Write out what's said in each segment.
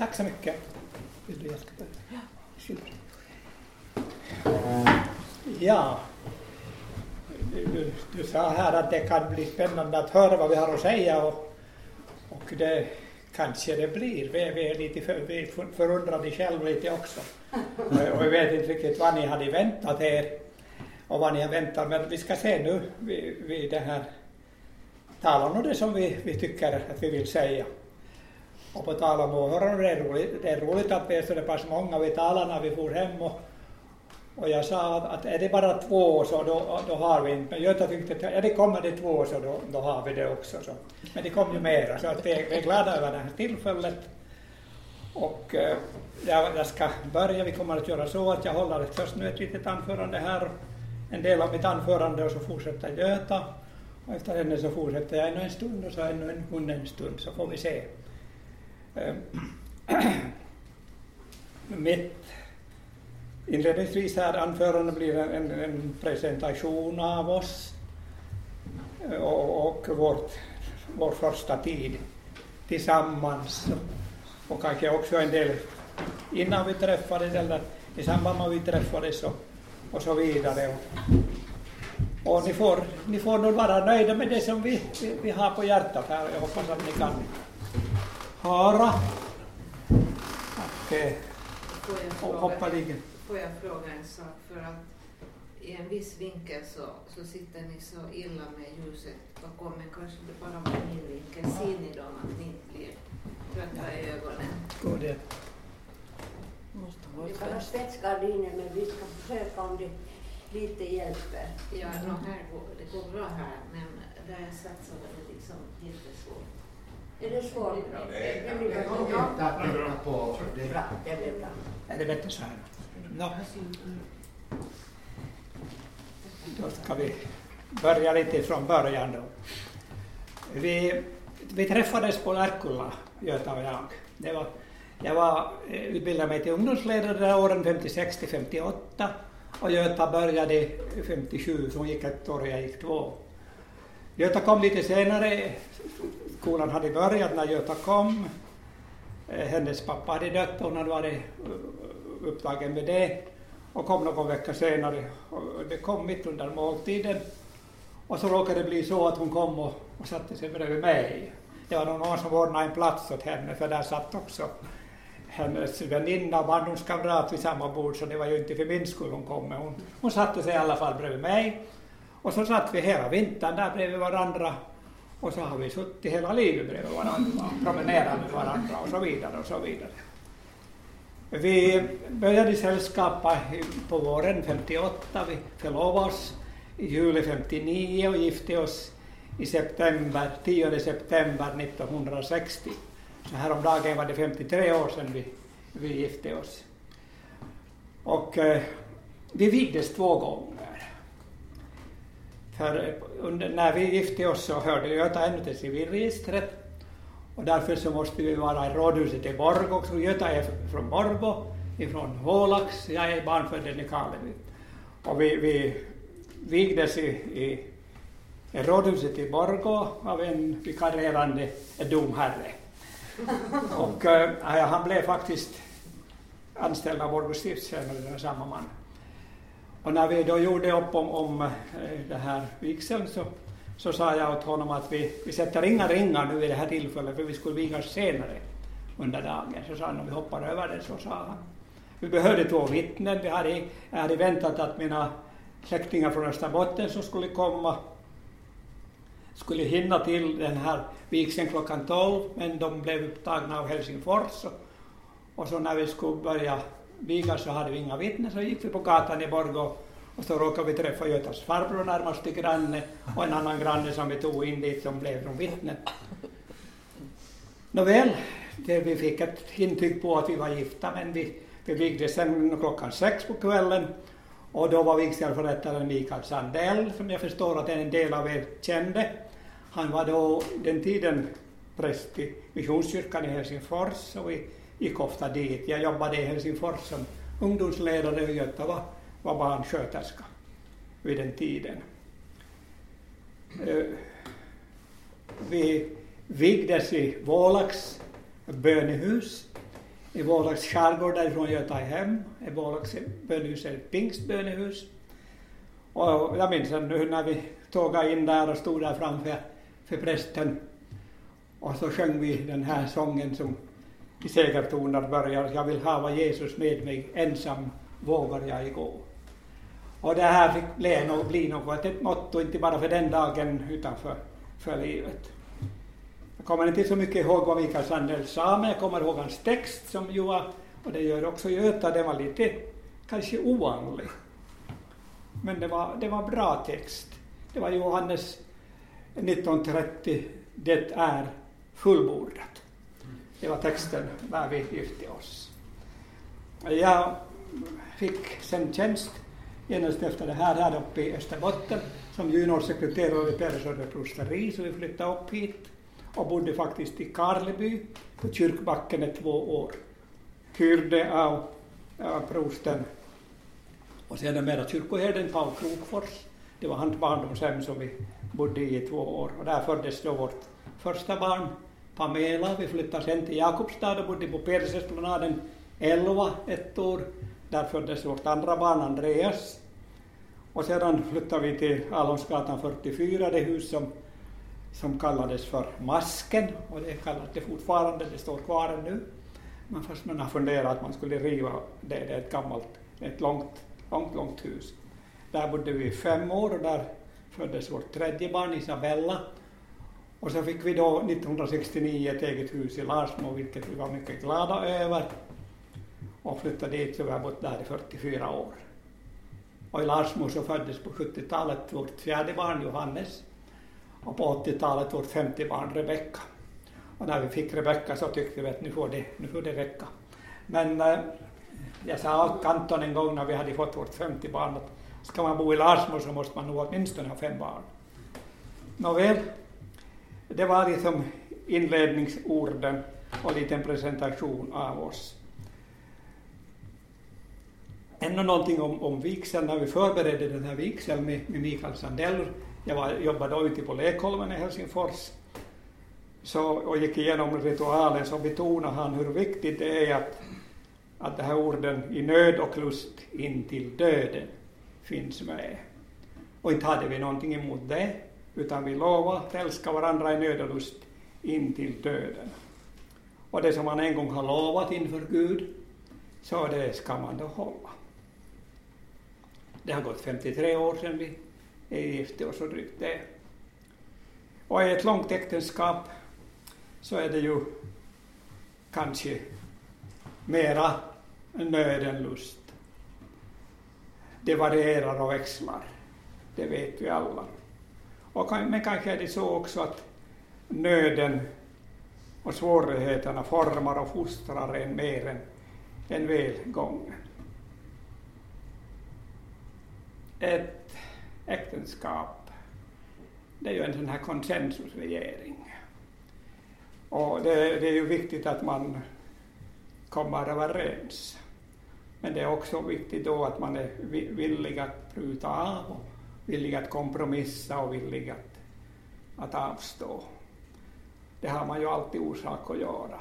Tack så mycket. Vill du jag ska börja? Ja, du, du, du sa här att det kan bli spännande att höra vad vi har att säga och, och det kanske det blir. Vi, vi är lite för, vi är förundrade själva lite också. Och vi vet inte riktigt vad ni hade väntat er och vad ni har väntat men vi ska se nu vid, vid det här talan och det som vi, vi tycker att vi vill säga. Och på tal om åhörarna, det är roligt, det är roligt att vi är så pass många. Vi talade när vi for hem och, och jag sa att är det bara två så då, då har vi inte. Men Göta tyckte att är det kommer det två så då, då har vi det också. Så. Men det kom ju mera så att vi, är, vi är glada över det här tillfället. Och eh, jag, jag ska börja, vi kommer att göra så att jag håller först nu ett litet anförande här, en del av mitt anförande och så fortsätter Göta. Och efter henne så fortsätter jag ännu en stund och så ännu en, en stund så får vi se. Ehm, mitt inledningsvis här anförande blir en, en presentation av oss eh, och, och vårt, vår första tid tillsammans och kanske också en del innan vi träffades eller i samband med att vi träffades och, och så vidare. Och, och ni, får, ni får nog vara nöjda med det som vi, vi, vi har på hjärtat här. Jag hoppas att ni kan höra. Eh, och hoppa ligger. Får jag fråga en sak? För att i en viss vinkel så, så sitter ni så illa med ljuset bakom, men kanske det bara var min vinkel. Ser ni då att ni inte blir trötta i ögonen? God det. Vi kan ha spetsgardiner men vi ska försöka om det lite hjälper. Ja, no, här går, det går bra här, men där jag satt så var det liksom jättesvårt. Är det svårt? Ja, det är- det det bra. går inte att peka på det. Bra, det blir bra. Är det bättre så här? No. Då ska vi börja lite från början då. Vi, vi träffades på Lärkulla, Göta och jag. Det var, jag var, eh, utbildade mig till ungdomsledare åren 56 till 58 och Göta började 57, så hon gick ett år och jag gick två. Göta kom lite senare, skolan hade börjat när Göta kom. Eh, hennes pappa hade dött och hon hade varit upptagen med det och kom någon vecka senare. Det kom mitt under måltiden. Och så råkade det bli så att hon kom och, och satte sig bredvid mig. Det var någon som ordnade en plats åt henne för där satt också hennes väninna och barndomskamrat vid samma bord så det var ju inte för min skull hon kom men hon, hon satte sig i alla fall bredvid mig. Och så satt vi hela vintern där bredvid varandra och så har vi suttit hela livet bredvid varandra och promenerat med varandra och så vidare och så vidare. Vi började sällskapa på våren 58, vi förlovade oss i juli 59 och gifte oss i september, 10 september 1960. Så häromdagen var det 53 år sedan vi, vi gifte oss. Och eh, vi vigdes två gånger. För under, när vi gifte oss så hörde Göta ännu till civilregistret och därför så måste vi vara i rådhuset i Borgå. också. Göta är från Borgå, ifrån Hålax, jag är barnfödd i Nykarleby. Och vi, vi vigdes i, i, i rådhuset i Borgå av en vikarierande domherre. Och äh, han blev faktiskt anställd av Borgå stiftstjänare, samma man. Och när vi då gjorde upp om, om eh, det här vigseln så, så sa jag åt honom att vi, vi sätter inga ringar nu i det här tillfället för vi skulle vigas senare under dagen. Så sa han, om vi hoppar över det, så sa han. Vi behövde två vittnen. Vi hade, jag hade väntat att mina släktingar från Österbotten som skulle komma skulle hinna till den här vigseln klockan 12 men de blev upptagna av Helsingfors och, och så när vi skulle börja vigas så hade vi inga vittnen så gick vi på gatan i Borgå och så råkade vi träffa Götas farbror närmaste granne och en annan granne som vi tog in dit som blev från vittnen. Nåväl, det, vi fick ett intyg på att vi var gifta men vi, vi vigdes sen klockan sex på kvällen och då var vigselförrättaren Mikael Sandell som jag förstår att en del av er kände. Han var då den tiden präst i Missionskyrkan i Helsingfors och vi gick ofta dit. Jag jobbade i Helsingfors som ungdomsledare och Göta var, var barnsköterska vid den tiden. Eh, vi vigdes i Vålax bönehus i Vålax skärgård därifrån Götahem. I Vålax bönehus är ett pingstbönehus. Och jag minns nu när vi tågade in där och stod där framför för prästen och så sjöng vi den här sången som i segertoner börjar Jag vill hava Jesus med mig, ensam vågar jag gå. Och det här fick bli, något, bli något, ett motto, inte bara för den dagen utan för, för livet. Jag kommer inte så mycket ihåg vad Mikael Sandell sa, men jag kommer ihåg hans text som ju var, och det gör också Göta, det var lite kanske ovanlig. Men det var, det var bra text. Det var Johannes 1930, det är fullbordat. Det var texten när vi gifte oss. Jag fick sen tjänst genast efter det här, här uppe i Österbotten som juniorsekreterare vid Persöre prosteri, så vi flyttade upp hit och bodde faktiskt i Karleby på Kyrkbacken i två år. Hyrde av, av prosten och sedermera kyrkoherden Paul Krokfors. Det var hans barndomshem som vi bodde i i två år och där föddes då vårt första barn Pamela. Vi flyttade sen till Jakobstad och bodde på Persesplanaden 11 ett år. Där föddes vårt andra barn Andreas. Och sedan flyttade vi till Alonsgatan 44, det hus som, som kallades för Masken. Och det kallas det fortfarande, det står kvar ännu. Men fast man har funderat att man skulle riva det, det är ett gammalt, ett långt, långt, långt hus. Där bodde vi fem år och där föddes vårt tredje barn Isabella. Och så fick vi då 1969 ett eget hus i Larsmo, vilket vi var mycket glada över. Och flyttade dit, så vi har bott där i 44 år. Och i Larsmo så föddes på 70-talet vårt fjärde barn Johannes och på 80-talet vårt femte barn Rebecka. Och när vi fick Rebecka så tyckte vi att nu får det, nu får det räcka. Men eh, jag sa åt Anton en gång när vi hade fått vårt femte barn att ska man bo i Larsmo så måste man nog åtminstone ha fem barn. Nåväl, det var liksom inledningsorden och en liten presentation av oss. Ännu någonting om, om vigseln, när vi förberedde den här vigseln med, med Mikael Sandell, jag var, jobbade då ute på Lekholmen i Helsingfors, så, och gick igenom ritualen så betonade han hur viktigt det är att, att de här orden i nöd och lust in till döden finns med. Och inte hade vi någonting emot det, utan vi lovar att älska varandra i nöd och lust in till döden. Och det som man en gång har lovat inför Gud, så det ska man då hålla. Det har gått 53 år sedan vi är gifta oss och drygt det. Och i ett långt äktenskap så är det ju kanske mera nöd än lust. Det varierar och växlar, det vet vi alla. Och, men kanske är det så också att nöden och svårigheterna formar och fostrar en mer än, än välgången. Ett äktenskap, det är ju en sån här konsensusregering. Och det, det är ju viktigt att man kommer överens. Men det är också viktigt då att man är villig att pruta av och villig att kompromissa och villig att, att avstå. Det har man ju alltid orsak att göra.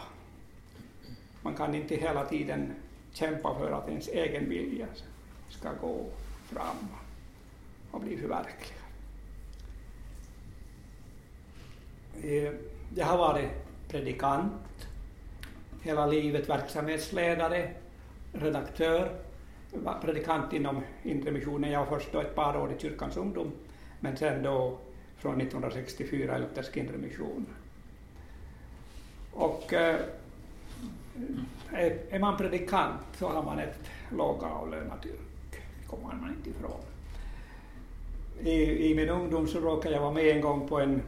Man kan inte hela tiden kämpa för att ens egen vilja ska gå fram och bli förverkligad. Eh, jag har varit predikant hela livet, verksamhetsledare, redaktör, predikant inom Inre Missionen. Jag var först då ett par år i Kyrkans ungdom, men sen då från 1964 i Luthersk Inre Mission. Och eh, är man predikant så har man ett lågavlönat yrke, det kommer man inte ifrån. I, I min ungdom så råkade jag vara med en gång på en,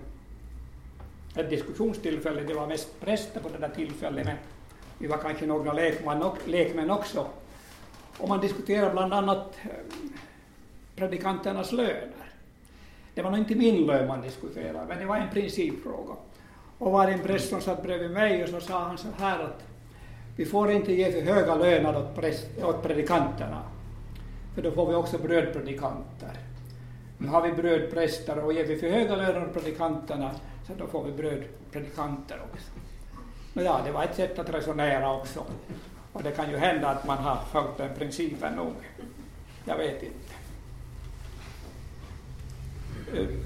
ett diskussionstillfälle, det var mest präster på det där tillfället, men vi var kanske några lekman, lekmän också. Och man diskuterade bland annat eh, predikanternas löner. Det var nog inte min lön man diskuterade, men det var en principfråga. Och var en präst som satt bredvid mig och så sa han så här att vi får inte ge för höga löner åt, präst, åt predikanterna, för då får vi också brödpredikanter. Nu har vi brödpräster och ger vi för höga löner åt predikanterna, så då får vi brödpredikanter också. ja, det var ett sätt att resonera också. Och det kan ju hända att man har följt den principen nog. Jag vet inte.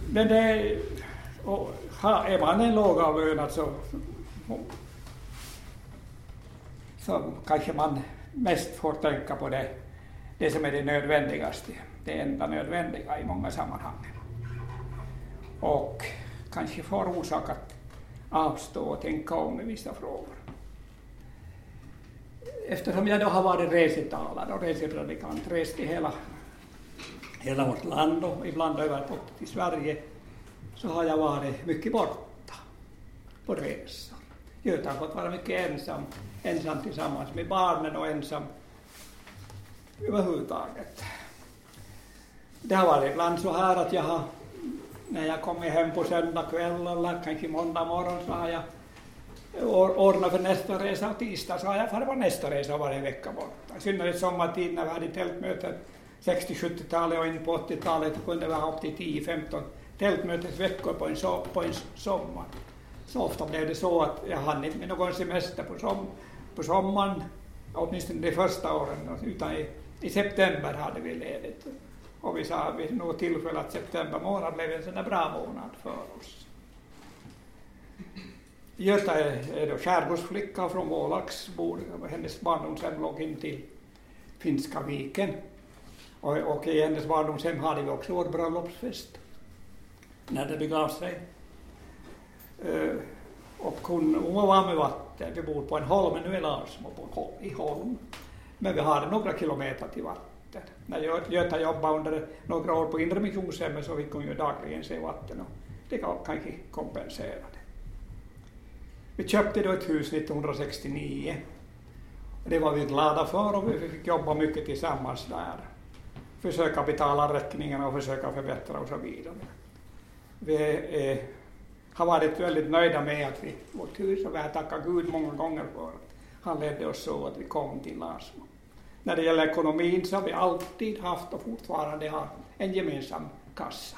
Men det, och är man en lågavlönad så, så kanske man mest får tänka på det, det som är det nödvändigaste, det enda nödvändiga i många sammanhang. Och kanske får orsak att avstå och tänka om i vissa frågor. Eftersom jag då har varit resetalare och resepredikant, rest i hela, hela vårt land och ibland över till Sverige, så har jag varit mycket borta på resor. Göta har fått vara mycket ensam, ensam tillsammans med barnen och ensam överhuvudtaget. Det har varit ibland så här att jag har när jag kommer hem på söndag kväll eller kanske måndag morgon så har jag ordna för nästa resa och tisdag så har jag farit på nästa resa varje vecka borta. I synnerhet sommartid när vi hade tältmöten 60-70-talet och in på 80-talet kunde vi ha upp till 10-15 tältmötesveckor på en, so på en sommar. Så ofta blev det så att jag hann inte med någon semester på, som på sommaren, åtminstone de första åren, utan i, i september hade vi ledigt. Och vi sa vid något tillfälle att september månad blev en sån där bra månad för oss. Göta är, är då skärgårdsflicka från Vålax, hennes barndomshem låg in till Finska viken. Och, och i hennes barndomshem hade vi också vår bröllopsfest när det begav sig. Uh, och hon, hon var med vatten. Vi bor på en holm, nu är Larsmo på, i holm. Men vi hade några kilometer till vatten vatten. När Göta jobbade under några år på Inre Missionshemmet så fick hon ju dagligen se vatten och det kanske kompenserade. Vi köpte då ett hus 1969. Det var vi glada för och vi fick jobba mycket tillsammans där. Försöka betala räkningarna och försöka förbättra och så vidare. Vi eh, har varit väldigt nöjda med att vi, vårt hus och vi har tackat Gud många gånger för att han ledde oss så att vi kom till Larsmo. när det gäller ekonomin så har vi alltid haft och fortfarande har en gemensam kassa.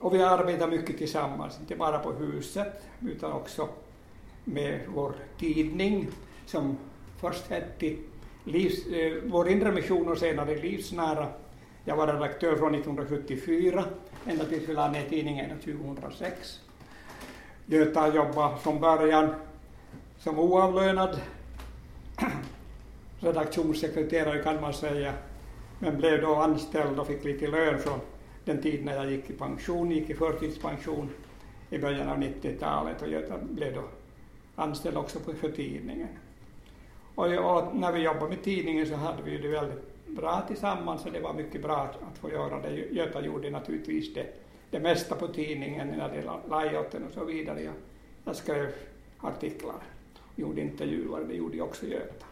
Och vi arbetar mycket tillsammans, inte bara på huset utan också med vår tidning som först hette livs, eh, Vår inre mission och senare Livsnära. Jag var redaktör från 1974 ända tills vi lade ner tidningen 2006. Göta jobbade från början som oavlönad redaktionssekreterare kan man säga, men blev då anställd och fick lite lön från den tid när jag gick i pension, gick i förtidspension i början av 90-talet och jag blev då anställd också för tidningen. Och, och, när vi jobbade med tidningen så hade vi det väldigt bra tillsammans och det var mycket bra att få göra det. Göta gjorde naturligtvis det, det mesta på tidningen när det gällde layouten och så vidare. Jag, jag skrev artiklar, gjorde intervjuer, det gjorde också Göta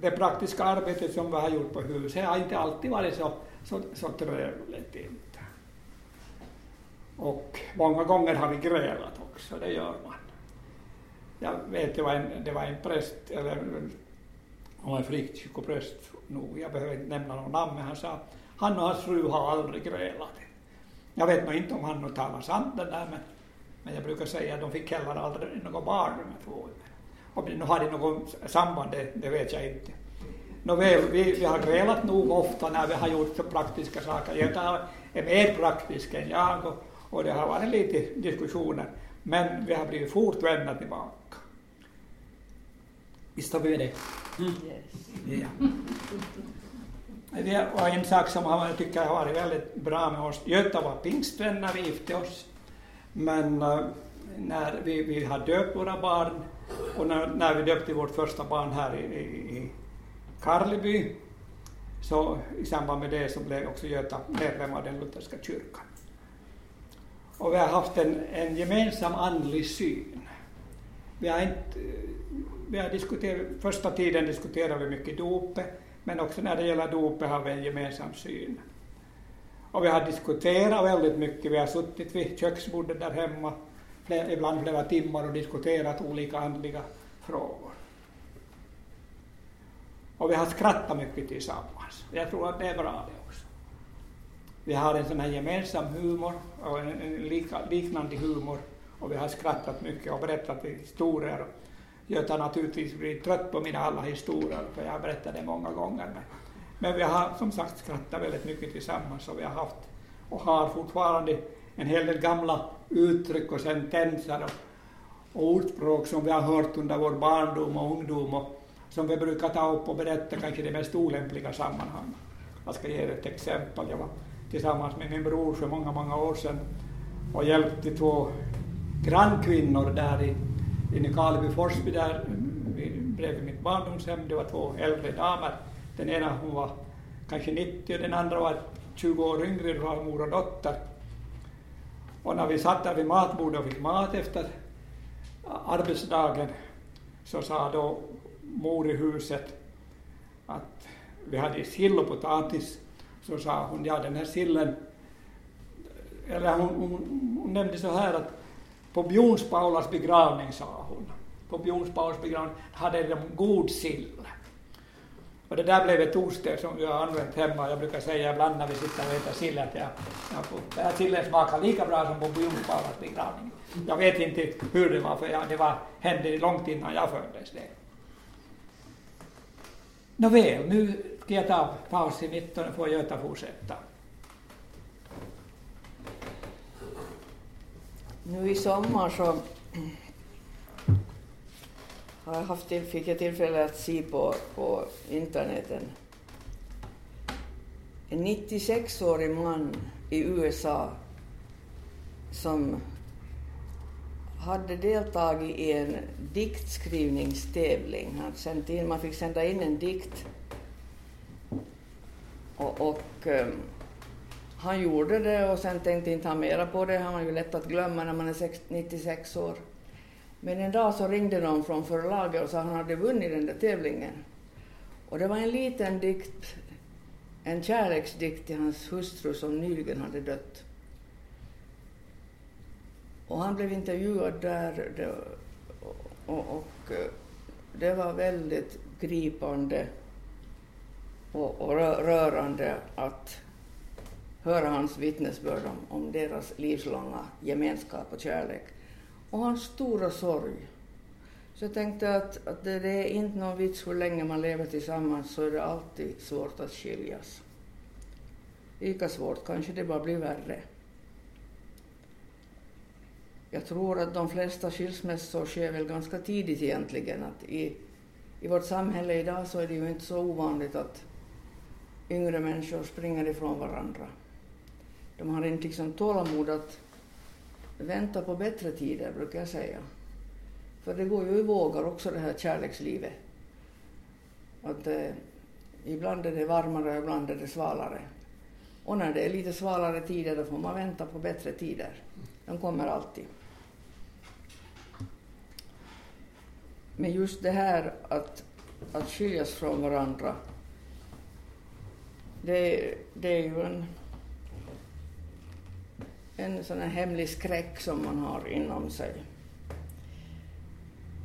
det praktiska arbetet som vi har gjort på huset har inte alltid varit så, så, så trevligt. Inte. Och många gånger har vi grälat också, det gör man. Jag vet, det var en, det var en präst, eller han var en frikyrkopräst nog, jag behöver inte nämna någon namn, men han sa han och hans fru har aldrig grälat. Jag vet nog inte om han nu talar sant det där, men, men jag brukar säga att de fick heller aldrig något barn med två. Om det nu hade något samband, det, det vet jag inte. Nåväl, vi, vi har grälat nog ofta när vi har gjort så praktiska saker. Göta är mer praktisk än jag och, och det har varit lite diskussioner. Men vi har blivit fort vända tillbaka. Visst har vi det? Mm. Yes. Ja. Och en sak som jag tycker har varit väldigt bra med oss, Göta var pingstvänner, vi gifte oss. Men uh, när vi, vi har döpt våra barn och när, när vi döpte vårt första barn här i, i Karleby, så i samband med det så blev också Göta medlem av den lutherska kyrkan. Och vi har haft en, en gemensam andlig syn. Vi har inte, vi har diskuterat, första tiden diskuterade vi mycket dopet, men också när det gäller dopet har vi en gemensam syn. Och vi har diskuterat väldigt mycket, vi har suttit vid köksbordet där hemma ibland flera timmar och diskuterat olika andliga frågor. Och vi har skrattat mycket tillsammans. Jag tror att det är bra det också. Vi har en sån här gemensam humor och en, en lika, liknande humor och vi har skrattat mycket och berättat historier. Göta har naturligtvis blivit trött på mina alla historier, för jag har berättat det många gånger. Men, men vi har som sagt skrattat väldigt mycket tillsammans och vi har haft och har fortfarande en hel del gamla uttryck och sentenser och, och ordspråk som vi har hört under vår barndom och ungdom och som vi brukar ta upp och berätta kanske i de mest olämpliga sammanhang. Jag ska ge er ett exempel. Jag var tillsammans med min bror för många, många år sedan och hjälpte två grannkvinnor där i, i Nykarleby Forsby där bredvid mitt barndomshem. Det var två äldre damer. Den ena hon var kanske 90 och den andra var 20 år yngre, det var mor och dotter. Och när vi satt där vid matbordet och fick mat efter arbetsdagen så sa då mor i huset att vi hade sill och potatis. Så sa hon, ja den här sillen, eller hon, hon, hon nämnde så här att på Björns Paulas begravning, sa hon, på Björns Paulas begravning hade de god sill. Och det där blev ett ordstäv som vi har använt hemma. Jag brukar säga ibland när vi sitter och äter sill att jag, jag får, den här sillen smakar lika bra som på Björns Paulas begravning. Jag vet inte hur det var, för jag, det var, hände långt innan jag föddes. Det. Nåväl, nu ska jag ta paus i mitten och få Göta fortsätta. Nu i sommar så har jag haft till, fick jag tillfälle att se på, på interneten. En 96-årig man i USA som hade deltagit i en diktskrivningstävling. Han sänt in, man fick sända in en dikt. Och, och um, han gjorde det och sen tänkte inte han mera på det. Han var ju lätt att glömma när man är 96 år. Men en dag så ringde någon från förlaget och sa att han hade vunnit den där tävlingen. Och det var en liten dikt, en kärleksdikt till hans hustru som nyligen hade dött. Och han blev intervjuad där det, och, och, eh, det var väldigt gripande och, och rörande att höra hans vittnesbörd om, om deras livslånga gemenskap och kärlek. Och hans stora sorg. Så jag tänkte att, att det, det är inte någon vits hur länge man lever tillsammans så är det alltid svårt att skiljas. Lika svårt, kanske det bara blir värre. Jag tror att de flesta skilsmässor sker väl ganska tidigt egentligen. Att i, I vårt samhälle idag så är det ju inte så ovanligt att yngre människor springer ifrån varandra. De har inte liksom tålamod att vänta på bättre tider, brukar jag säga. För det går ju i vågor också, det här kärlekslivet. Att, eh, ibland är det varmare och ibland är det svalare. Och när det är lite svalare tider, då får man vänta på bättre tider. De kommer alltid. Men just det här att, att skiljas från varandra, det, det är ju en, en sån här hemlig skräck som man har inom sig.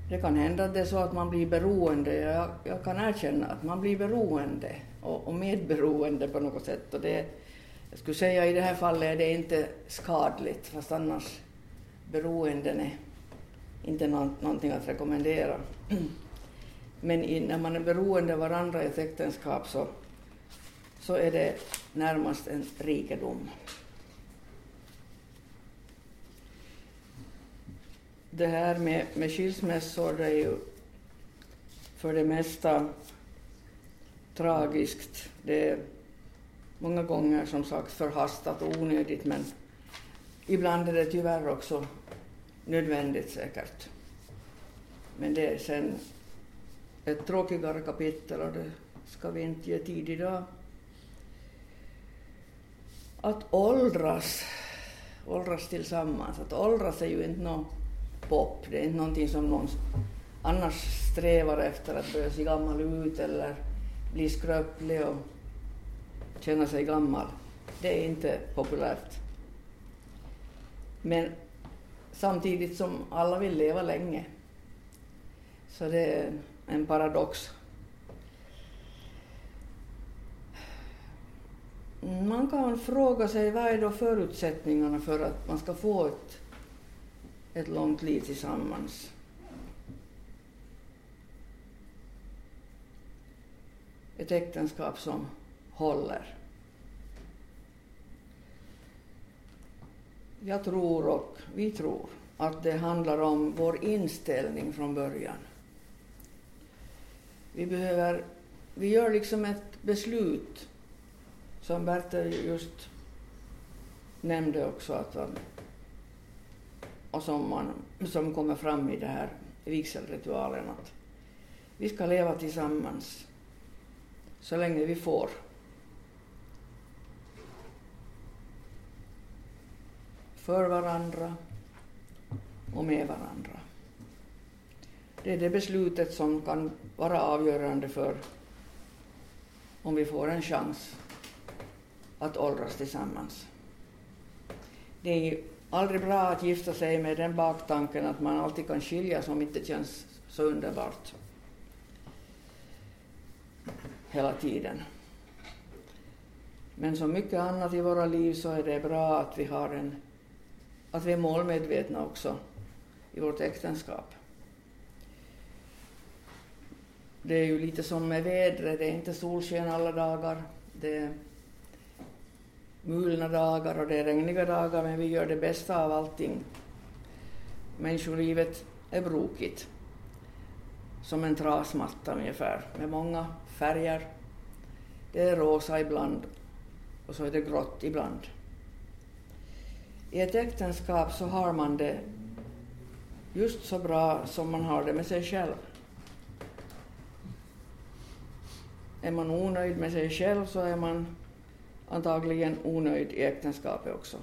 Det kan hända att det är så att man blir beroende. Jag, jag kan erkänna att man blir beroende och, och medberoende på något sätt. Och det, jag skulle säga i det här fallet är det inte skadligt, fast annars beroenden är inte någonting att rekommendera. Men i, när man är beroende av varandra i ett äktenskap så, så är det närmast en rikedom. Det här med, med skilsmässor det är ju för det mesta tragiskt. Det är många gånger som sagt förhastat och onödigt men ibland är det tyvärr också nödvändigt säkert. Men det är sen ett tråkigare kapitel och det ska vi inte ge tid idag. Att åldras, åldras tillsammans, att åldras är ju inte någon pop, det är inte någonting som någon annars strävar efter att börja se gammal ut eller bli skröplig och känna sig gammal. Det är inte populärt. Men samtidigt som alla vill leva länge. Så det är en paradox. Man kan fråga sig vad är då förutsättningarna för att man ska få ett ett långt liv tillsammans. Ett äktenskap som håller. Jag tror och vi tror att det handlar om vår inställning från början. Vi behöver, vi gör liksom ett beslut, som Bertil just nämnde också, att och som, man, som kommer fram i det här vigselritualen, att vi ska leva tillsammans så länge vi får. För varandra och med varandra. Det är det beslutet som kan vara avgörande för om vi får en chans att åldras tillsammans. Det är aldrig bra att gifta sig med den baktanken att man alltid kan skiljas om inte känns så underbart hela tiden. Men som mycket annat i våra liv så är det bra att vi, har en, att vi är målmedvetna också i vårt äktenskap. Det är ju lite som med vädret, det är inte solsken alla dagar. Det är mulna dagar och det är regniga dagar, men vi gör det bästa av allting. Människolivet är brokigt, som en trasmatta ungefär, med många färger. Det är rosa ibland och så är det grått ibland. I ett äktenskap så har man det just så bra som man har det med sig själv. Är man onöjd med sig själv så är man antagligen onöjd i äktenskapet också.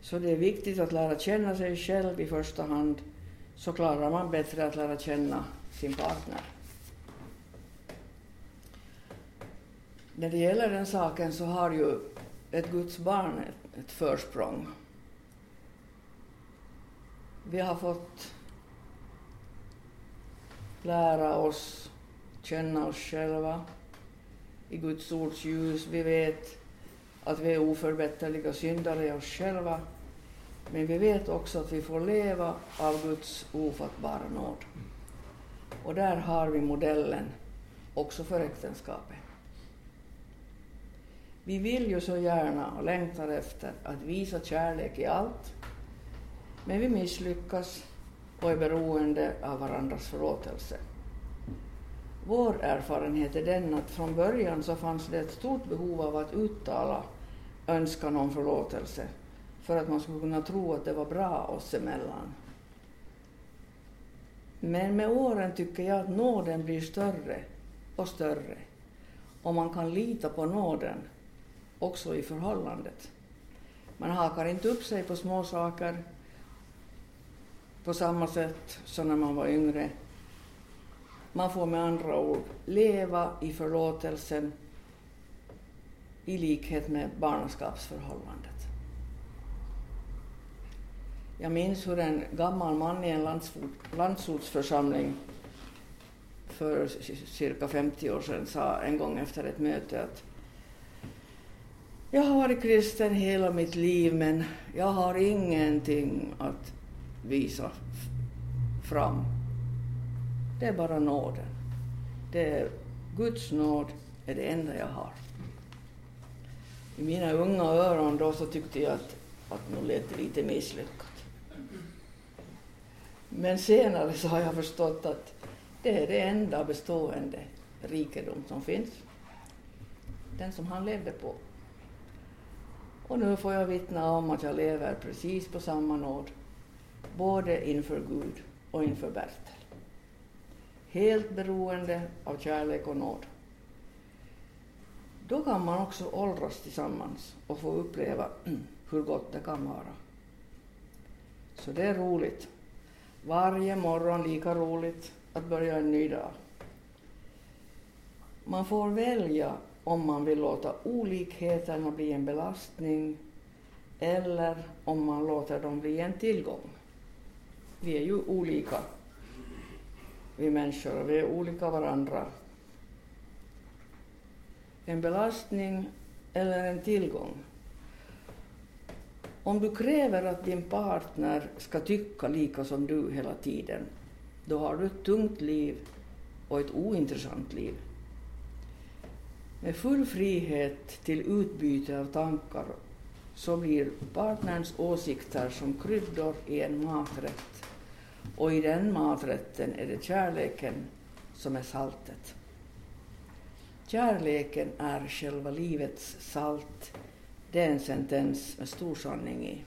Så det är viktigt att lära känna sig själv i första hand, så klarar man bättre att lära känna sin partner. När det gäller den saken så har ju ett Guds barn ett, försprång. Vi har fått lära oss känna oss själva i Guds ords ljus. Vi vet att vi är oförbätterliga syndare i oss själva. Men vi vet också att vi får leva av Guds ofattbara nåd. Och där har vi modellen också för äktenskapet. Vi vill ju så gärna och längtar efter att visa kärlek i allt, men vi misslyckas och är beroende av varandras förlåtelse. Vår erfarenhet är den att från början så fanns det ett stort behov av att uttala önskan om förlåtelse för att man skulle kunna tro att det var bra oss emellan. Men med åren tycker jag att nåden blir större och större och man kan lita på nåden också i förhållandet. Man hakar inte upp sig på små saker på samma sätt som när man var yngre. Man får med andra ord leva i förlåtelsen i likhet med barnaskapsförhållandet. Jag minns hur en gammal man i en landsortsförsamling för cirka 50 år sedan sa en gång efter ett möte att jag har varit kristen hela mitt liv men jag har ingenting att visa fram. Det är bara nåden. Det är Guds nåd är det enda jag har. I mina unga öron då så tyckte jag att, att nu lät det lite misslyckat. Men senare så har jag förstått att det är det enda bestående rikedom som finns. Den som han levde på. Och nu får jag vittna om att jag lever precis på samma nåd, både inför Gud och inför Bertel. Helt beroende av kärlek och nåd. Då kan man också åldras tillsammans och få uppleva hur gott det kan vara. Så det är roligt. Varje morgon lika roligt att börja en ny dag. Man får välja om man vill låta olikheterna bli en belastning eller om man låter dem bli en tillgång. Vi är ju olika, vi människor, och vi är olika varandra. En belastning eller en tillgång. Om du kräver att din partner ska tycka lika som du hela tiden, då har du ett tungt liv och ett ointressant liv. Med full frihet till utbyte av tankar så blir partnerns åsikter som kryddor i en maträtt. Och i den maträtten är det kärleken som är saltet. Kärleken är själva livets salt. Det är en sentens med stor sanning i.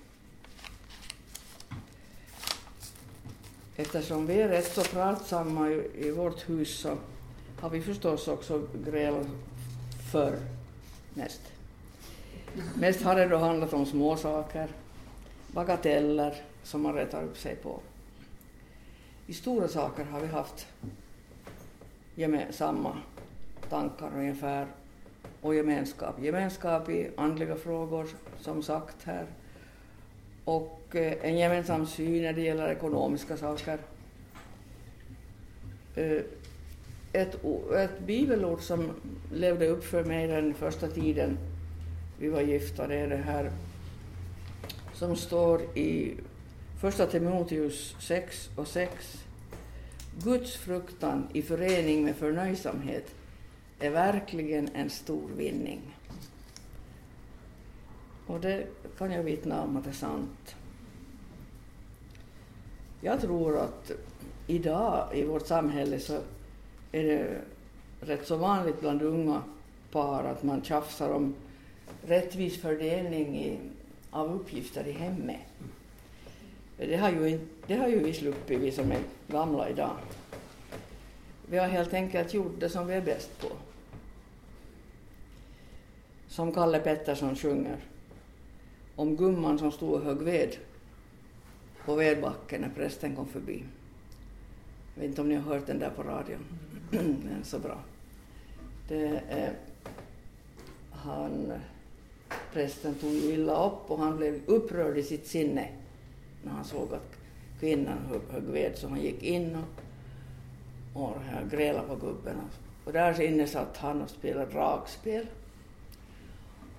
Eftersom vi är rätt så pratsamma i, i vårt hus så har vi förstås också grälat förr mest. Mest har det då handlat om småsaker, bagateller som man rättar upp sig på. I stora saker har vi haft samma tankar ungefär och gemenskap. Gemenskap i andliga frågor, som sagt här, och eh, en gemensam syn när det gäller ekonomiska saker. Eh, ett, ett bibelord som levde upp för mig den första tiden vi var gifta, det är det här som står i Första Timoteus 6 och 6. Guds fruktan i förening med förnöjsamhet är verkligen en stor vinning. Och det kan jag vittna om att det är sant. Jag tror att idag i vårt samhälle så är det rätt så vanligt bland unga par att man tjafsar om rättvis fördelning i, av uppgifter i hemmet. Det har, ju, det har ju vi sluppit, vi som är gamla idag. Vi har helt enkelt gjort det som vi är bäst på. Som Kalle Pettersson sjunger om gumman som stod och högg ved på vedbacken när prästen kom förbi. Jag vet inte om ni har hört den där på radion den är så bra. Det är, han, prästen tog ju illa upp och han blev upprörd i sitt sinne när han såg att kvinnan högg, ved så han gick in och, och grälade på gubben. Och där inne satt han och spelade dragspel.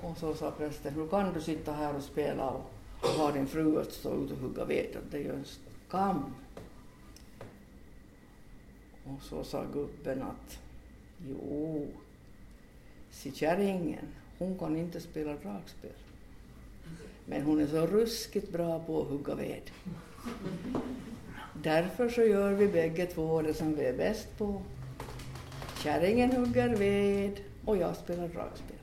Och så sa prästen, hur kan du sitta här och spela och, och ha din fru att stå ute och hugga ved? Det är ju en skam. Och så sa gubben att jo, se kärringen, hon kan inte spela dragspel. Men hon är så ruskigt bra på att hugga ved. Därför så gör vi bägge två det som vi är bäst på. Kärringen hugger ved och jag spelar dragspel.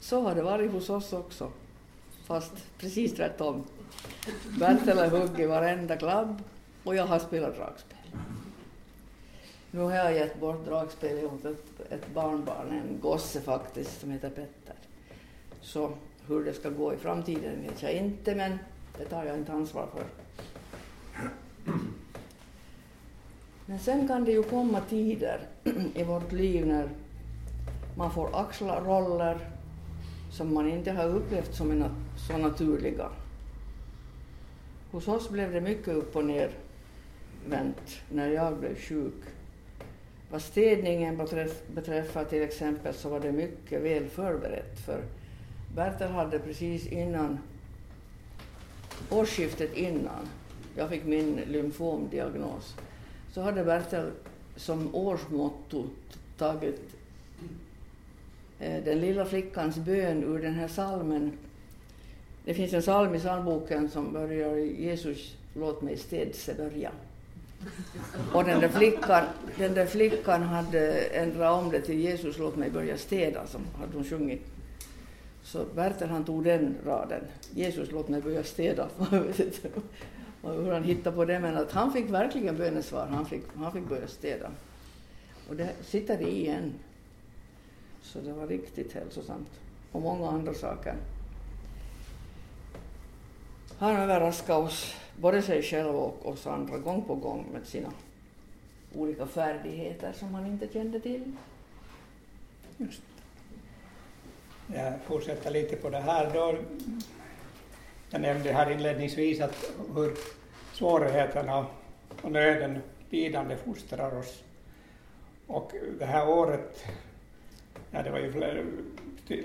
Så har det varit hos oss också, fast precis tvärtom. Bertel har huggit varenda klabb och jag har spelat dragspel. Nu har jag gett bort dragspelet åt ett, ett barnbarn, en gosse faktiskt, som heter Petter. Så hur det ska gå i framtiden vet jag inte, men det tar jag inte ansvar för. Men sen kan det ju komma tider i vårt liv när man får axla roller som man inte har upplevt som så naturliga. Hos oss blev det mycket upp och ner vänt när jag blev sjuk. Vad städningen beträff, beträffar till exempel så var det mycket väl förberett för Bertil hade precis innan årsskiftet innan jag fick min lymfomdiagnos så hade Bertil som årsmotto tagit eh, den lilla flickans bön ur den här salmen. Det finns en psalm i psalmboken som börjar Jesus, låt mig städse börja. Och den där, flickan, den där flickan hade ändrat om det till Jesus, låt mig börja städa, som hade hon sjungit. Så Bertel han tog den raden, Jesus låt mig börja städa. och hur han hittade på det, men att han fick verkligen bönesvar, han fick, han fick börja städa. Och det sitter i igen. Så det var riktigt hälsosamt. Och många andra saker. Han överraskade oss, både sig själv och oss andra, gång på gång med sina olika färdigheter som han inte kände till. Just. Jag fortsätter lite på det här. Då, jag nämnde här inledningsvis att hur svårigheterna och nöden, lidande fostrar oss. Och det här året, ja, det var ju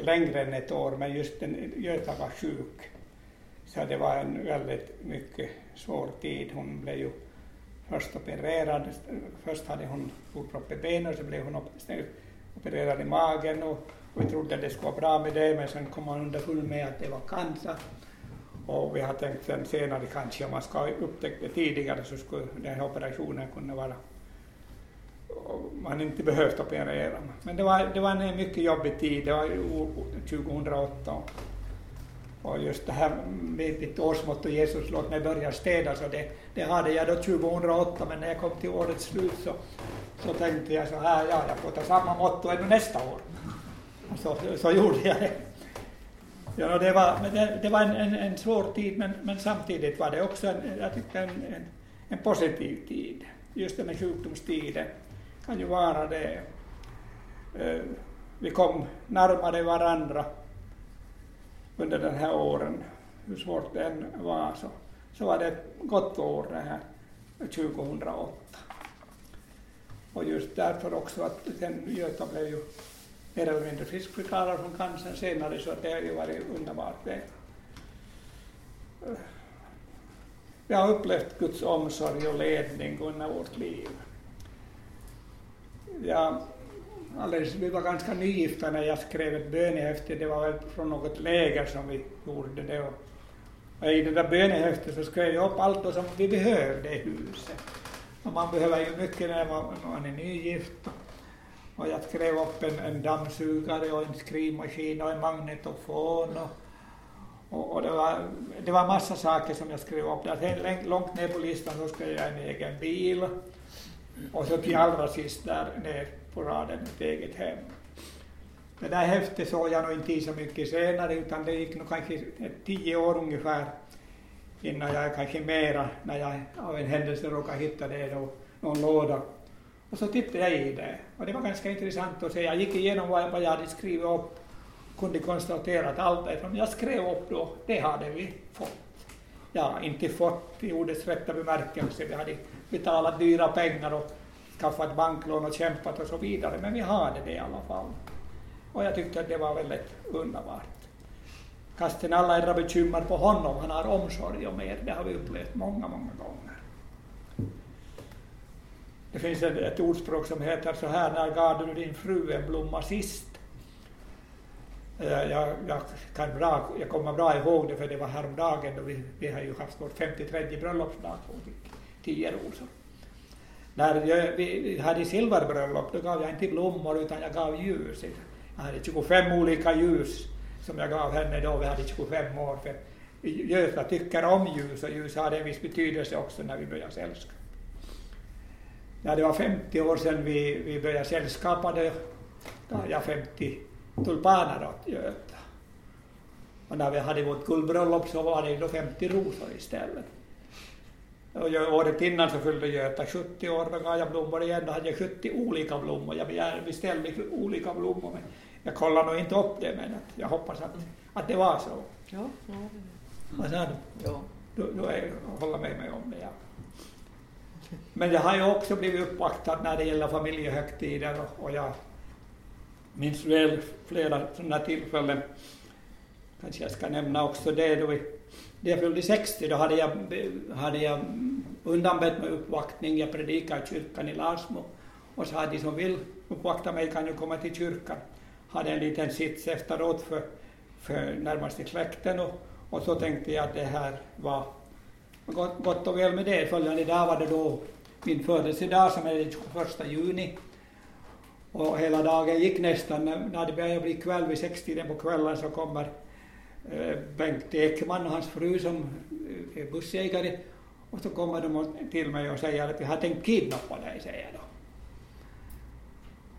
längre än ett år, men just den, Göta var sjuk. Så det var en väldigt mycket svår tid. Hon blev ju först opererad. Först hade hon blodpropp i benet och så blev hon opererad i magen och, och vi trodde att det skulle vara bra med det men sen kom man underfund med att det var cancer. Och vi har tänkt sen senare kanske om man ska upptäcka det tidigare så skulle den här operationen kunna vara man inte behövt operera. Men det var, det var en mycket jobbig tid, det var 2008. Och just det här med mitt årsmotto Jesus låt mig börja städa, så det, det hade jag då 2008 men när jag kom till årets slut så, så tänkte jag så här, ja jag får ta samma motto ännu nästa år. Så, så gjorde jag det. Ja, det var, det, det var en, en, en, svår tid men, men samtidigt var det också en, jag tyckte en, en, en positiv tid. Just det med sjukdomstiden kan ju vara det. Eh, vi kom närmare varandra under den här åren, hur svårt det än var, så, så var det ett gott år det här 2008. Och just därför också att sen Göta blev ju mer eller mindre friskförklarad från cancern senare så det har ju varit underbart. Det. Vi har upplevt Guds omsorg och ledning under vårt liv. Jag alldeles, vi var ganska nygifta när jag skrev ett bönehäfte, det var väl från något läger som vi gjorde det. Och, och I det där bönehäftet så skrev jag upp allt som vi behövde i huset. Och man behöver ju mycket när man, man är nygift. Och jag skrev upp en, en dammsugare och en skrivmaskin och en magnetofon. Och, och, och, det, var, det var massa saker som jag skrev upp. Alltså, där. Långt ner på listan så skrev jag en egen bil. Och så till allra sist där ner på raden ett eget hem. Det där häftet såg jag nog inte i så mycket senare utan det gick nog kanske tio år ungefär innan jag kanske mera, när jag av en händelse råkade hitta det då, någon låda. Och så tittade jag i det och det var ganska intressant att se. Jag gick igenom vad, vad jag hade skrivit upp och kunde konstatera att allt det som jag skrev upp då, det hade vi fått. Ja, inte fått i ordets rätta bemärkelse. Vi hade betalat dyra pengar och skaffat banklån och kämpat och så vidare, men vi hade det i alla fall. Och jag tyckte att det var väldigt underbart. Kasten alla era bekymmer på honom, han har omsorg om er, det har vi upplevt många, många gånger. Det finns ett, ett ordspråk som heter så här, när gav du din fru en blomma sist? Eh, jag, jag, kan bra, jag kommer bra ihåg det för det var häromdagen då vi, vi har ju haft vårt 53 bröllopsdag och fick tio rosor. När vi hade silverbröllop då gav jag inte blommor utan jag gav ljus. Jag hade 25 olika ljus som jag gav henne då vi hade 25 år. För Göta tycker om ljus och ljus hade en viss betydelse också när vi började sällskapa. När det var 50 år sedan vi, vi började sällskapa då gav jag 50 tulpaner åt Göta. Och när vi hade vårt guldbröllop så var det då 50 rosor istället. Och året innan så fyllde Göta 70 år, då gav jag blommor igen, då hade jag 70 olika blommor. Jag beställde olika blommor, men jag kollade nog inte upp det, men jag hoppas att, att det var så. Ja, ja. Vad sa du? Ja. Du, du är, håller med mig om det, ja. Men jag har ju också blivit uppvaktad när det gäller familjehögtider och jag minns väl flera sådana tillfällen. Kanske jag ska nämna också det då vi när jag fyllde 60 då hade jag, hade jag undanbett mig uppvaktning. Jag predikade i kyrkan i Larsmo och sa att de som vill uppvakta mig kan ju komma till kyrkan. Hade en liten sits efteråt för, för närmaste släkten och, och så tänkte jag att det här var gott, gott och väl med det. Följande dag var det då min födelsedag som är den 21 juni. Och hela dagen gick nästan, när det började bli kväll vid sextiden på kvällen så kommer Eh, Bengt Ekman och hans fru som eh, är bussägare och så kommer de till mig och säger att vi har tänkt kidnappa dig, säger de.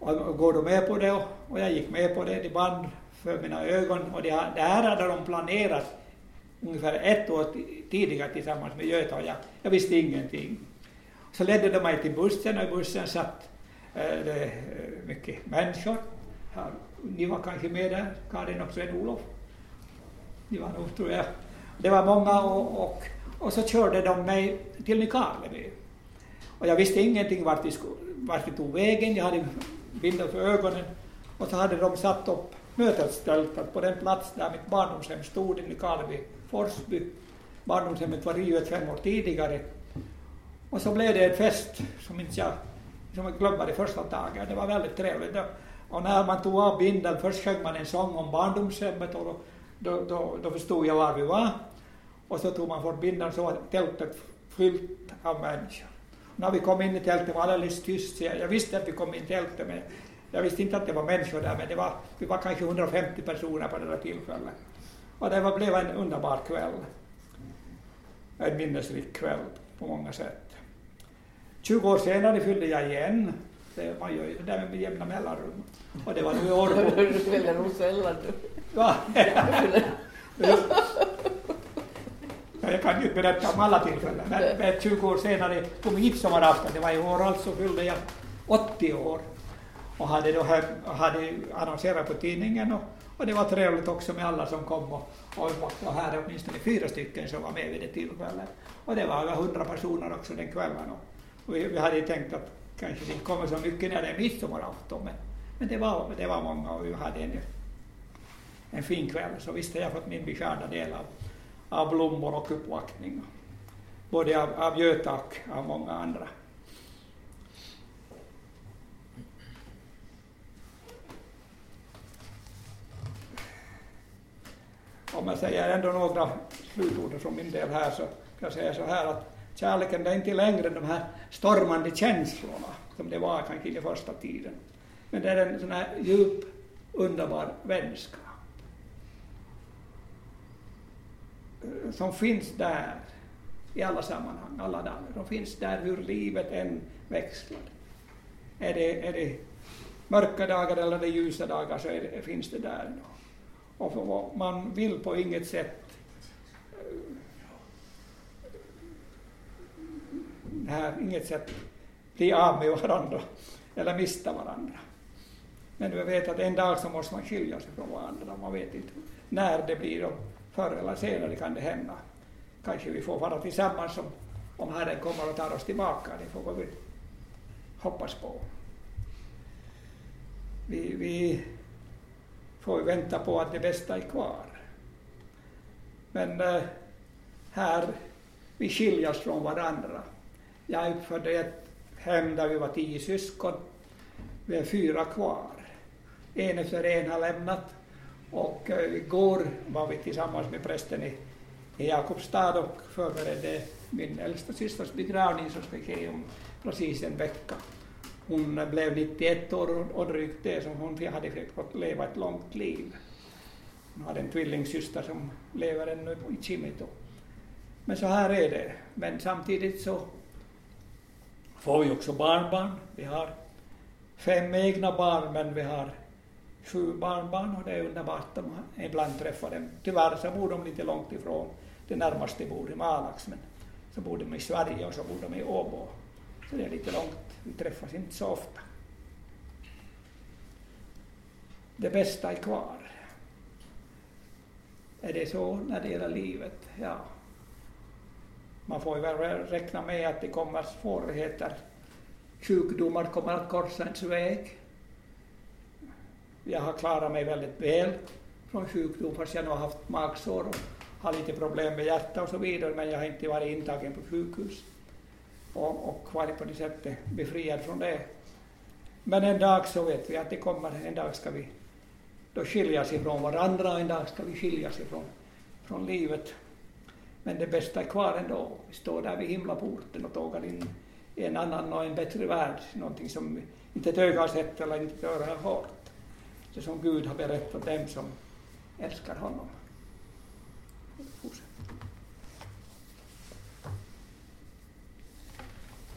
Och går du med på det? Och jag gick med på det, de band för mina ögon och det, det här hade de planerat ungefär ett år tidigare tillsammans med Göta och jag. Jag visste ingenting. Så ledde de mig till bussen och i bussen satt äh, eh, mycket människor. Ni var kanske med där, Karin och Sven-Olof det var nog, tror jag. Det var många och, och, och så körde de mig till Nykarleby. Och jag visste ingenting vart vi, vart vi tog vägen, jag hade bilder för ögonen och så hade de satt upp mötesstältet på den plats där mitt barndomshem stod i Nykarleby, Forsby. Barndomshemmet var rivet fem år tidigare. Och så blev det en fest som inte jag, som jag glömmer det första dagen. Det var väldigt trevligt. Och när man tog av bindeln, först sjöng man en sång om barndomshemmet och då, då, då, förstod jag var vi var. Och så tog man bort bindeln så var tältet fyllt av människor. När vi kom in i tältet var det alldeles tyst. Jag visste att vi kom in i tältet men jag visste inte att det var människor där men det var, vi var kanske 150 personer på det där tillfället. Och det var, blev en underbar kväll. En minnesrik kväll på många sätt. 20 år senare fyllde jag igen. Det, man gör ju det med jämna mellanrum. Och det var nu i Årbo. Va? Jag kan ju inte berätta om alla tillfällen, men, men 20 år senare på midsommarafton, det var i år alltså, fyllde jag 80 år och hade, då här, hade annonserat på tidningen och, och det var trevligt också med alla som kom och, och, och här är åtminstone fyra stycken som var med vid det tillfället. Och det var över hundra personer också den kvällen och, och vi, vi hade tänkt att kanske det inte kommer så mycket när det är midsommarafton men, men det, var, det var många och vi hade en, en fin kväll så visst har jag fått min beskärda del av av blommor och uppvaktning. Både av, av Göta och av många andra. Om jag säger ändå några slutord från min del här så kan jag säga så här att kärleken är inte längre de här stormande känslorna som det var kanske i den första tiden. Men det är en sån här djup, underbar vänskap. Som finns där i alla sammanhang, alla dagar. De finns där hur livet än växlar. Är det, är det mörka dagar eller det ljusa dagar så det, finns det där. Då. Och man vill på inget sätt eh, här, inget sätt bli av med varandra eller mista varandra. Men du vet att en dag så måste man skilja sig från varandra. Man vet inte när det blir förr eller senare kan det hända. Kanske vi får vara tillsammans om, om Herren kommer och tar oss tillbaka. Det får vi hoppas på. Vi, vi får vänta på att det bästa är kvar. Men äh, här, vi skiljas från varandra. Jag uppförde ett hem där vi var tio syskon. Vi är fyra kvar. En efter en har lämnat och eh, igår var vi tillsammans med prästen i, i Jakobstad och förberedde min äldsta systers begravning som ska ske om precis en vecka. Hon blev 91 år och drygt det, så hon hade fått leva ett långt liv. Hon hade en tvillingsyster som lever ännu i Kimito. Men så här är det. Men samtidigt så får vi också barnbarn. Vi har fem egna barn, men vi har sju barnbarn och det är underbart att ibland träffa dem. Tyvärr så bor de lite långt ifrån. Det närmaste bor i Malax men så bor de i Sverige och så bor de i Åbo. Så det är lite långt. Vi träffas inte så ofta. Det bästa är kvar. Är det så när det gäller livet? Ja. Man får väl räkna med att det kommer svårigheter. Sjukdomar kommer att korsa ens väg jag har klarat mig väldigt väl från sjukdom fast jag nu har haft magsår och har lite problem med hjärta och så vidare men jag har inte varit intagen på sjukhus och, och varit på det sättet befriad från det. Men en dag så vet vi att det kommer, en dag ska vi då skiljas ifrån varandra och en dag ska vi skiljas ifrån från livet. Men det bästa är kvar ändå. Vi står där vid himlaporten och tågar in i en annan och en bättre värld, någonting som inte ett öga har sett eller inte ett öra har hört eftersom Gud har berättat dem som älskar honom.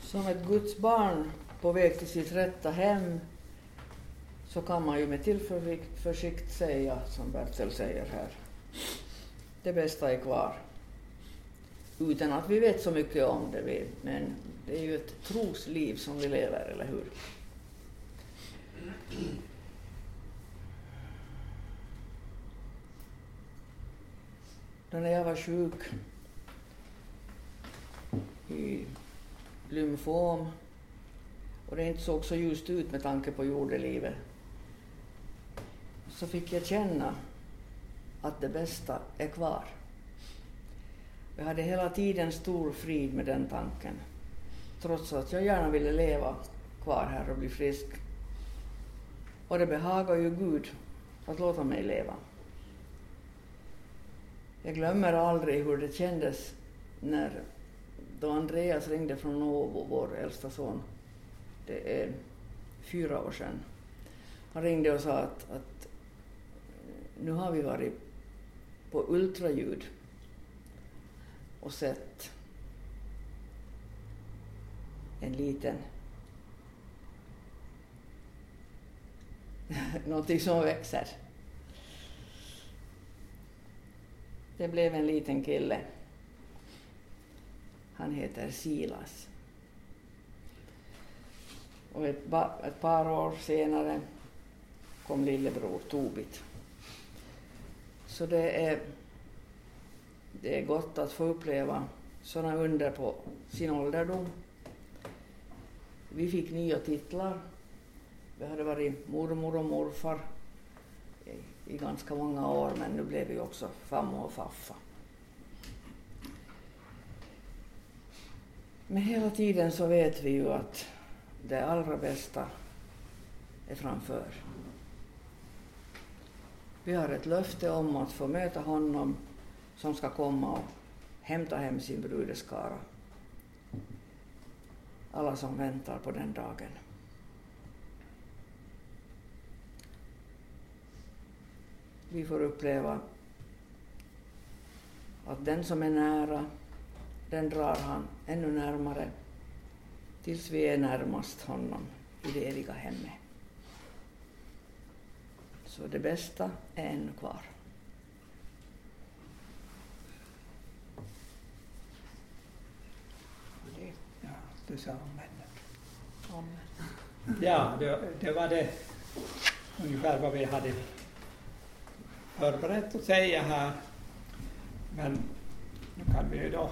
Som ett Guds barn på väg till sitt rätta hem så kan man ju med tillförsikt säga, som Bertil säger här, det bästa är kvar. Utan att vi vet så mycket om det, men det är ju ett trosliv som vi lever, eller hur? Då när jag var sjuk i lymfom och det inte såg så ljust ut med tanke på jordelivet så fick jag känna att det bästa är kvar. Jag hade hela tiden stor frid med den tanken, trots att jag gärna ville leva kvar här och bli frisk. Och det behagar ju Gud att låta mig leva. Jag glömmer aldrig hur det kändes när då Andreas ringde från Åbo, vår äldsta son. Det är fyra år sedan. Han ringde och sa att, att eh, nu har vi varit på ultraljud och sett en liten någonting som växer. Det blev en liten kille. Han heter Silas. Och ett, ett par år senare kom lillebror Tobit. Så det är, det är gott att få uppleva sådana under på sin ålderdom. Vi fick nya titlar. Vi hade varit mormor och morfar i, ganska många år, men nu blev vi också farmor och faffa. Men hela tiden så vet vi ju att det allra bästa är framför. Vi har ett löfte om att få möta honom som ska komma och hämta hem sin brudeskara. Alla som väntar på den dagen. Vi får uppleva att den som är nära, den drar han ännu närmare tills vi är närmast honom i det eviga hemmet. Så det bästa är ännu kvar. Ja, du sa amen. Amen. Ja, det, det var det ungefär vad vi hade förberett att säga här. Men nu kan vi ju då